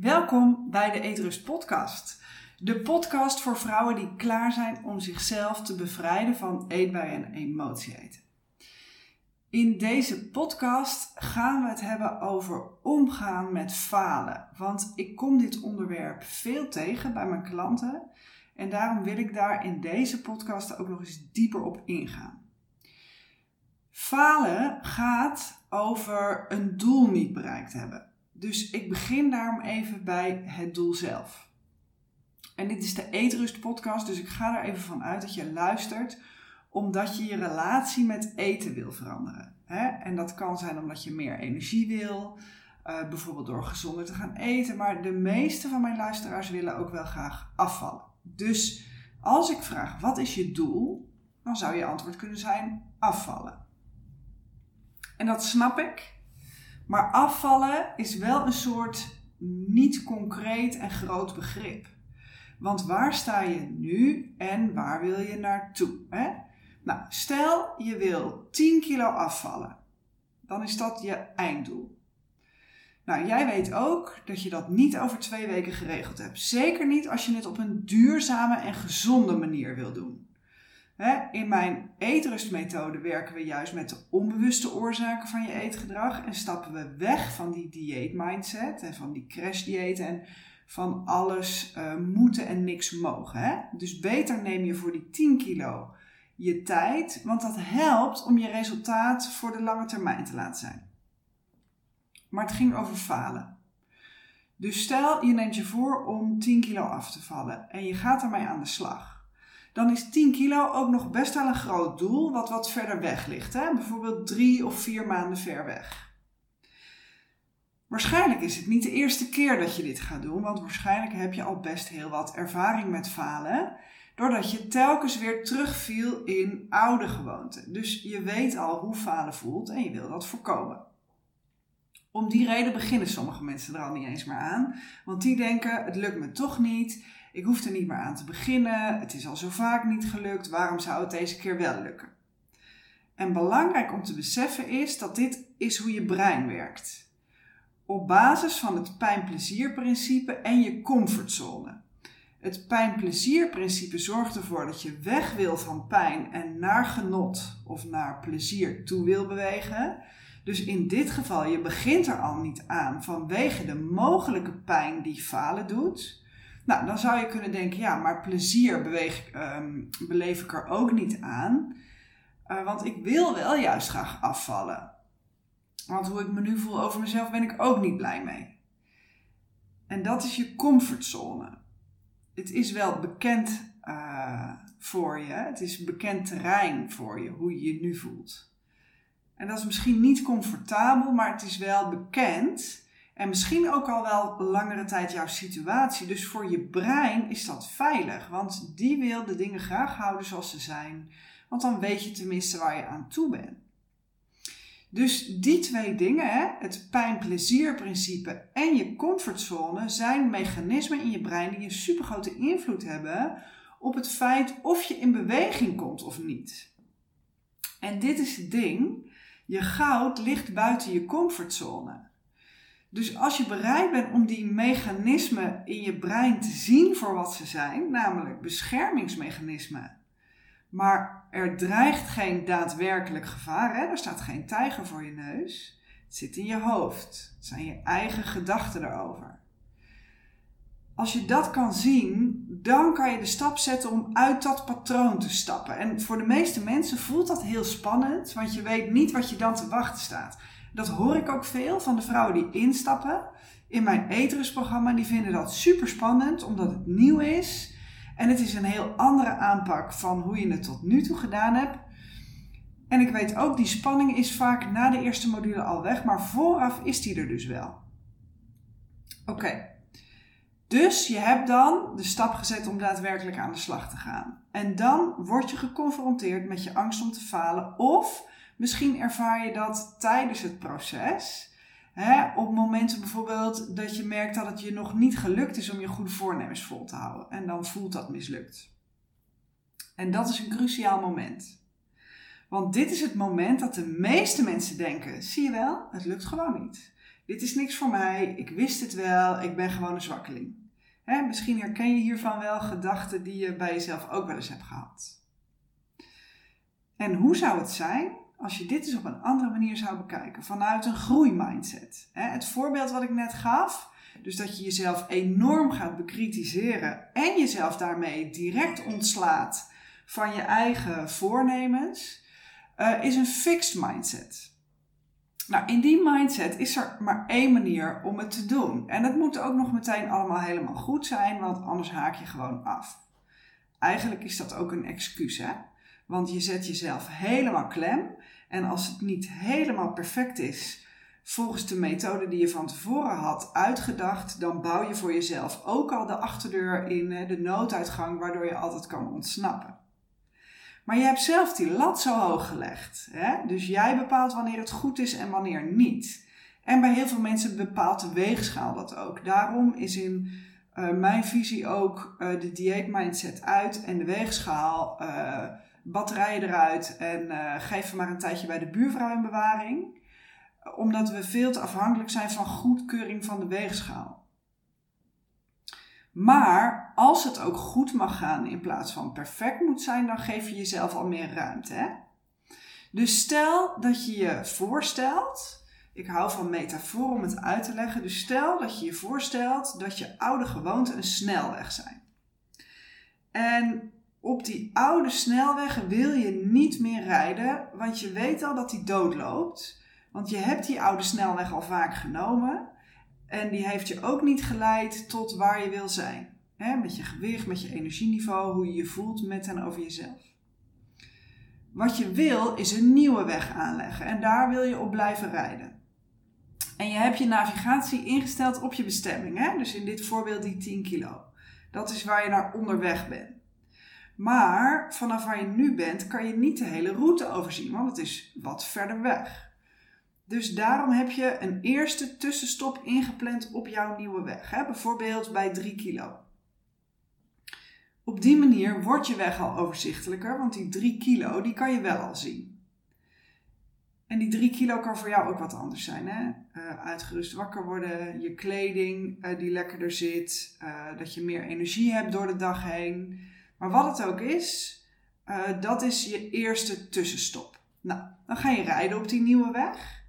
Welkom bij de Eetrust Podcast. De podcast voor vrouwen die klaar zijn om zichzelf te bevrijden van eetbui en emotie eten. In deze podcast gaan we het hebben over omgaan met falen. Want ik kom dit onderwerp veel tegen bij mijn klanten. En daarom wil ik daar in deze podcast ook nog eens dieper op ingaan. Falen gaat over een doel niet bereikt hebben. Dus ik begin daarom even bij het doel zelf. En dit is de Eetrust podcast, dus ik ga er even van uit dat je luistert omdat je je relatie met eten wil veranderen. En dat kan zijn omdat je meer energie wil, uh, bijvoorbeeld door gezonder te gaan eten. Maar de meeste van mijn luisteraars willen ook wel graag afvallen. Dus als ik vraag wat is je doel, dan zou je antwoord kunnen zijn afvallen. En dat snap ik. Maar afvallen is wel een soort niet concreet en groot begrip. Want waar sta je nu en waar wil je naartoe? Hè? Nou, stel je wil 10 kilo afvallen. Dan is dat je einddoel. Nou, jij weet ook dat je dat niet over twee weken geregeld hebt. Zeker niet als je het op een duurzame en gezonde manier wil doen. In mijn eetrustmethode werken we juist met de onbewuste oorzaken van je eetgedrag en stappen we weg van die dieetmindset en van die crashdiëten en van alles uh, moeten en niks mogen. Dus beter neem je voor die 10 kilo je tijd, want dat helpt om je resultaat voor de lange termijn te laten zijn. Maar het ging over falen. Dus stel je neemt je voor om 10 kilo af te vallen en je gaat ermee aan de slag dan is 10 kilo ook nog best wel een groot doel, wat wat verder weg ligt. Hè? Bijvoorbeeld drie of vier maanden ver weg. Waarschijnlijk is het niet de eerste keer dat je dit gaat doen, want waarschijnlijk heb je al best heel wat ervaring met falen, doordat je telkens weer terugviel in oude gewoonten. Dus je weet al hoe falen voelt en je wil dat voorkomen. Om die reden beginnen sommige mensen er al niet eens meer aan, want die denken: het lukt me toch niet, ik hoef er niet meer aan te beginnen. Het is al zo vaak niet gelukt. Waarom zou het deze keer wel lukken? En belangrijk om te beseffen is dat dit is hoe je brein werkt. Op basis van het pijn-plezier-principe en je comfortzone. Het pijn-plezier-principe zorgt ervoor dat je weg wil van pijn en naar genot of naar plezier toe wil bewegen. Dus in dit geval, je begint er al niet aan vanwege de mogelijke pijn die falen doet. Nou, dan zou je kunnen denken, ja, maar plezier beweeg, um, beleef ik er ook niet aan. Uh, want ik wil wel juist graag afvallen. Want hoe ik me nu voel over mezelf ben ik ook niet blij mee. En dat is je comfortzone. Het is wel bekend uh, voor je. Het is bekend terrein voor je, hoe je je nu voelt. En dat is misschien niet comfortabel, maar het is wel bekend. En misschien ook al wel langere tijd jouw situatie. Dus voor je brein is dat veilig. Want die wil de dingen graag houden zoals ze zijn. Want dan weet je tenminste waar je aan toe bent. Dus die twee dingen, het pijn-plezier-principe en je comfortzone, zijn mechanismen in je brein die een supergrote invloed hebben op het feit of je in beweging komt of niet. En dit is het ding: je goud ligt buiten je comfortzone. Dus als je bereid bent om die mechanismen in je brein te zien voor wat ze zijn, namelijk beschermingsmechanismen, maar er dreigt geen daadwerkelijk gevaar, hè? er staat geen tijger voor je neus, het zit in je hoofd, het zijn je eigen gedachten erover. Als je dat kan zien, dan kan je de stap zetten om uit dat patroon te stappen. En voor de meeste mensen voelt dat heel spannend, want je weet niet wat je dan te wachten staat. Dat hoor ik ook veel van de vrouwen die instappen in mijn eterusprogramma. Die vinden dat super spannend omdat het nieuw is. En het is een heel andere aanpak van hoe je het tot nu toe gedaan hebt. En ik weet ook, die spanning is vaak na de eerste module al weg, maar vooraf is die er dus wel. Oké, dus je hebt dan de stap gezet om daadwerkelijk aan de slag te gaan. En dan word je geconfronteerd met je angst om te falen of Misschien ervaar je dat tijdens het proces. Hè, op momenten bijvoorbeeld dat je merkt dat het je nog niet gelukt is om je goede voornemens vol te houden. En dan voelt dat mislukt. En dat is een cruciaal moment. Want dit is het moment dat de meeste mensen denken: zie je wel, het lukt gewoon niet. dit is niks voor mij, ik wist het wel, ik ben gewoon een zwakkeling. Hè, misschien herken je hiervan wel gedachten die je bij jezelf ook wel eens hebt gehad. En hoe zou het zijn als je dit eens op een andere manier zou bekijken, vanuit een groeimindset? Het voorbeeld wat ik net gaf, dus dat je jezelf enorm gaat bekritiseren en jezelf daarmee direct ontslaat van je eigen voornemens, uh, is een fixed mindset. Nou, in die mindset is er maar één manier om het te doen. En het moet ook nog meteen allemaal helemaal goed zijn, want anders haak je gewoon af. Eigenlijk is dat ook een excuus, hè? Want je zet jezelf helemaal klem. En als het niet helemaal perfect is, volgens de methode die je van tevoren had uitgedacht, dan bouw je voor jezelf ook al de achterdeur in, de nooduitgang, waardoor je altijd kan ontsnappen. Maar je hebt zelf die lat zo hoog gelegd. Hè? Dus jij bepaalt wanneer het goed is en wanneer niet. En bij heel veel mensen bepaalt de weegschaal dat ook. Daarom is in uh, mijn visie ook uh, de dieet mindset uit en de weegschaal, uh, batterijen eruit en geef maar een tijdje bij de buurvrouw in bewaring. Omdat we veel te afhankelijk zijn van goedkeuring van de weegschaal. Maar als het ook goed mag gaan in plaats van perfect moet zijn, dan geef je jezelf al meer ruimte. Hè? Dus stel dat je je voorstelt, ik hou van metafoor om het uit te leggen, dus stel dat je je voorstelt dat je oude gewoonten een snelweg zijn. En op die oude snelweg wil je niet meer rijden, want je weet al dat die doodloopt. Want je hebt die oude snelweg al vaak genomen. En die heeft je ook niet geleid tot waar je wil zijn. met je gewicht, met je energieniveau, hoe je je voelt met en over jezelf. Wat je wil is een nieuwe weg aanleggen en daar wil je op blijven rijden. En je hebt je navigatie ingesteld op je bestemming. Hè? Dus in dit voorbeeld die 10 kilo. Dat is waar je naar onderweg bent. Maar vanaf waar je nu bent kan je niet de hele route overzien, want het is wat verder weg. Dus daarom heb je een eerste tussenstop ingepland op jouw nieuwe weg. Hè? Bijvoorbeeld bij 3 kilo. Op die manier wordt je weg al overzichtelijker, want die 3 kilo die kan je wel al zien. En die 3 kilo kan voor jou ook wat anders zijn. Hè? Uh, uitgerust wakker worden, je kleding uh, die lekkerder zit, uh, dat je meer energie hebt door de dag heen. Maar wat het ook is, dat is je eerste tussenstop. Nou, dan ga je rijden op die nieuwe weg.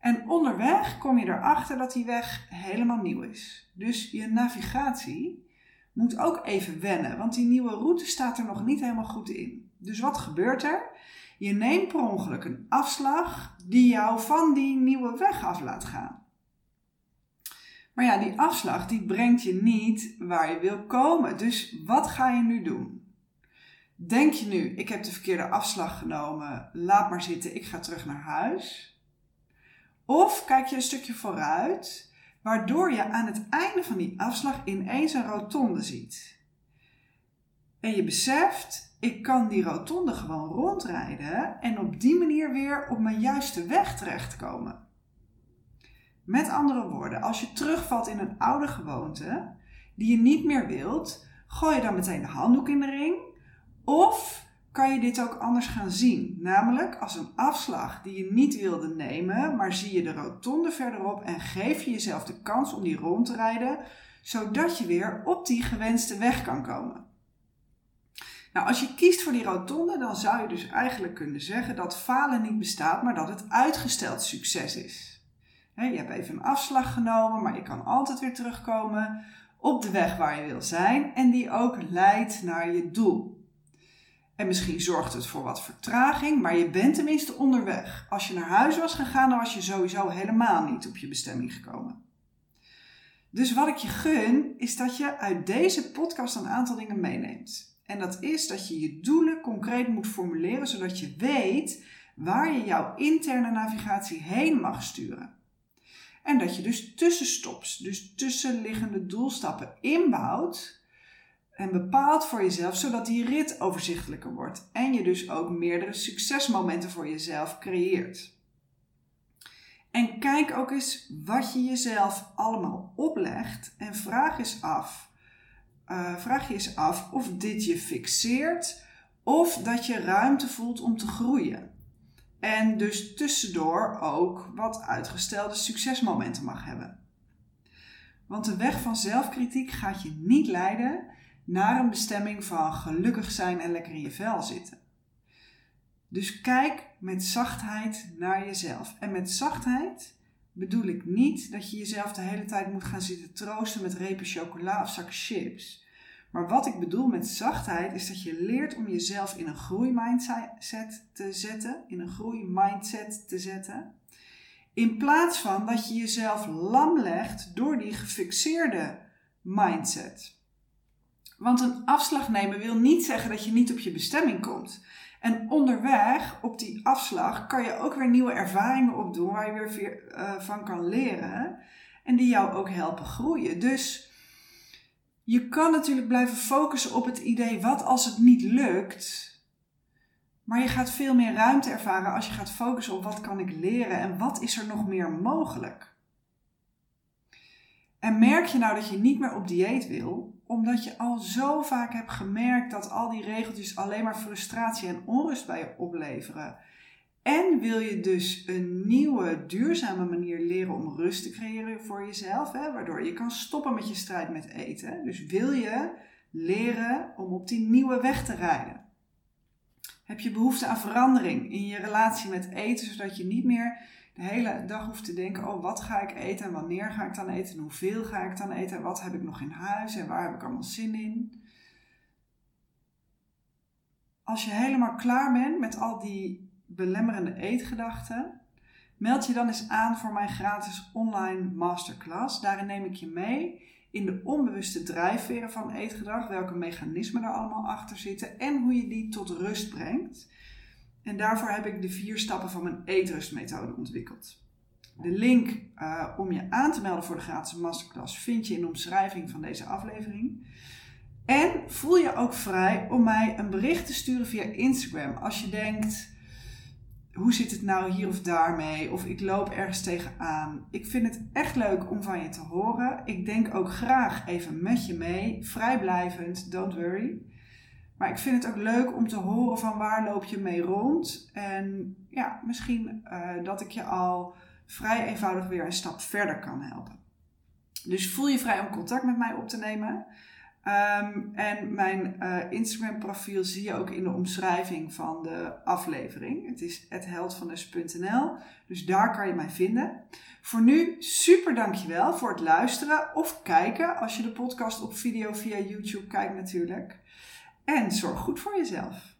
En onderweg kom je erachter dat die weg helemaal nieuw is. Dus je navigatie moet ook even wennen, want die nieuwe route staat er nog niet helemaal goed in. Dus wat gebeurt er? Je neemt per ongeluk een afslag die jou van die nieuwe weg af laat gaan. Maar ja, die afslag die brengt je niet waar je wil komen. Dus wat ga je nu doen? Denk je nu, ik heb de verkeerde afslag genomen, laat maar zitten, ik ga terug naar huis? Of kijk je een stukje vooruit, waardoor je aan het einde van die afslag ineens een rotonde ziet. En je beseft, ik kan die rotonde gewoon rondrijden en op die manier weer op mijn juiste weg terechtkomen. Met andere woorden, als je terugvalt in een oude gewoonte die je niet meer wilt, gooi je dan meteen de handdoek in de ring. Of kan je dit ook anders gaan zien. Namelijk als een afslag die je niet wilde nemen, maar zie je de rotonde verderop en geef je jezelf de kans om die rond te rijden, zodat je weer op die gewenste weg kan komen. Nou, als je kiest voor die rotonde, dan zou je dus eigenlijk kunnen zeggen dat falen niet bestaat, maar dat het uitgesteld succes is. Je hebt even een afslag genomen, maar je kan altijd weer terugkomen op de weg waar je wil zijn en die ook leidt naar je doel. En misschien zorgt het voor wat vertraging, maar je bent tenminste onderweg. Als je naar huis was gegaan, dan was je sowieso helemaal niet op je bestemming gekomen. Dus wat ik je gun, is dat je uit deze podcast een aantal dingen meeneemt. En dat is dat je je doelen concreet moet formuleren, zodat je weet waar je jouw interne navigatie heen mag sturen. En dat je dus tussenstops, dus tussenliggende doelstappen inbouwt en bepaalt voor jezelf, zodat die rit overzichtelijker wordt en je dus ook meerdere succesmomenten voor jezelf creëert. En kijk ook eens wat je jezelf allemaal oplegt en vraag eens af, uh, vraag je eens af of dit je fixeert of dat je ruimte voelt om te groeien. En dus tussendoor ook wat uitgestelde succesmomenten mag hebben. Want de weg van zelfkritiek gaat je niet leiden naar een bestemming van gelukkig zijn en lekker in je vel zitten. Dus kijk met zachtheid naar jezelf. En met zachtheid bedoel ik niet dat je jezelf de hele tijd moet gaan zitten troosten met repen chocola of zakken chips. Maar wat ik bedoel met zachtheid is dat je leert om jezelf in een groeimindset te zetten, in een groeimindset te zetten. In plaats van dat je jezelf lam legt door die gefixeerde mindset. Want een afslag nemen wil niet zeggen dat je niet op je bestemming komt. En onderweg op die afslag kan je ook weer nieuwe ervaringen opdoen waar je weer uh, van kan leren en die jou ook helpen groeien. Dus je kan natuurlijk blijven focussen op het idee wat als het niet lukt. Maar je gaat veel meer ruimte ervaren als je gaat focussen op wat kan ik leren en wat is er nog meer mogelijk. En merk je nou dat je niet meer op dieet wil, omdat je al zo vaak hebt gemerkt dat al die regeltjes alleen maar frustratie en onrust bij je opleveren. En wil je dus een nieuwe, duurzame manier leren om rust te creëren voor jezelf, hè, waardoor je kan stoppen met je strijd met eten. Dus wil je leren om op die nieuwe weg te rijden. Heb je behoefte aan verandering in je relatie met eten, zodat je niet meer de hele dag hoeft te denken: oh, wat ga ik eten en wanneer ga ik dan eten en hoeveel ga ik dan eten en wat heb ik nog in huis en waar heb ik allemaal zin in. Als je helemaal klaar bent met al die belemmerende eetgedachten, meld je dan eens aan voor mijn gratis online masterclass. Daarin neem ik je mee in de onbewuste drijfveren van eetgedrag, welke mechanismen er allemaal achter zitten en hoe je die tot rust brengt. En daarvoor heb ik de vier stappen van mijn eetrustmethode ontwikkeld. De link uh, om je aan te melden voor de gratis masterclass vind je in de omschrijving van deze aflevering. En voel je ook vrij om mij een bericht te sturen via Instagram als je denkt: hoe zit het nou hier of daar mee? Of ik loop ergens tegenaan. Ik vind het echt leuk om van je te horen. Ik denk ook graag even met je mee, vrijblijvend, don't worry. Maar ik vind het ook leuk om te horen van waar loop je mee rond. En ja, misschien uh, dat ik je al vrij eenvoudig weer een stap verder kan helpen. Dus voel je vrij om contact met mij op te nemen. Um, en mijn uh, Instagram profiel zie je ook in de omschrijving van de aflevering. Het is hetheldvandes.nl, dus daar kan je mij vinden. Voor nu super dankjewel voor het luisteren of kijken als je de podcast op video via YouTube kijkt natuurlijk. En zorg goed voor jezelf.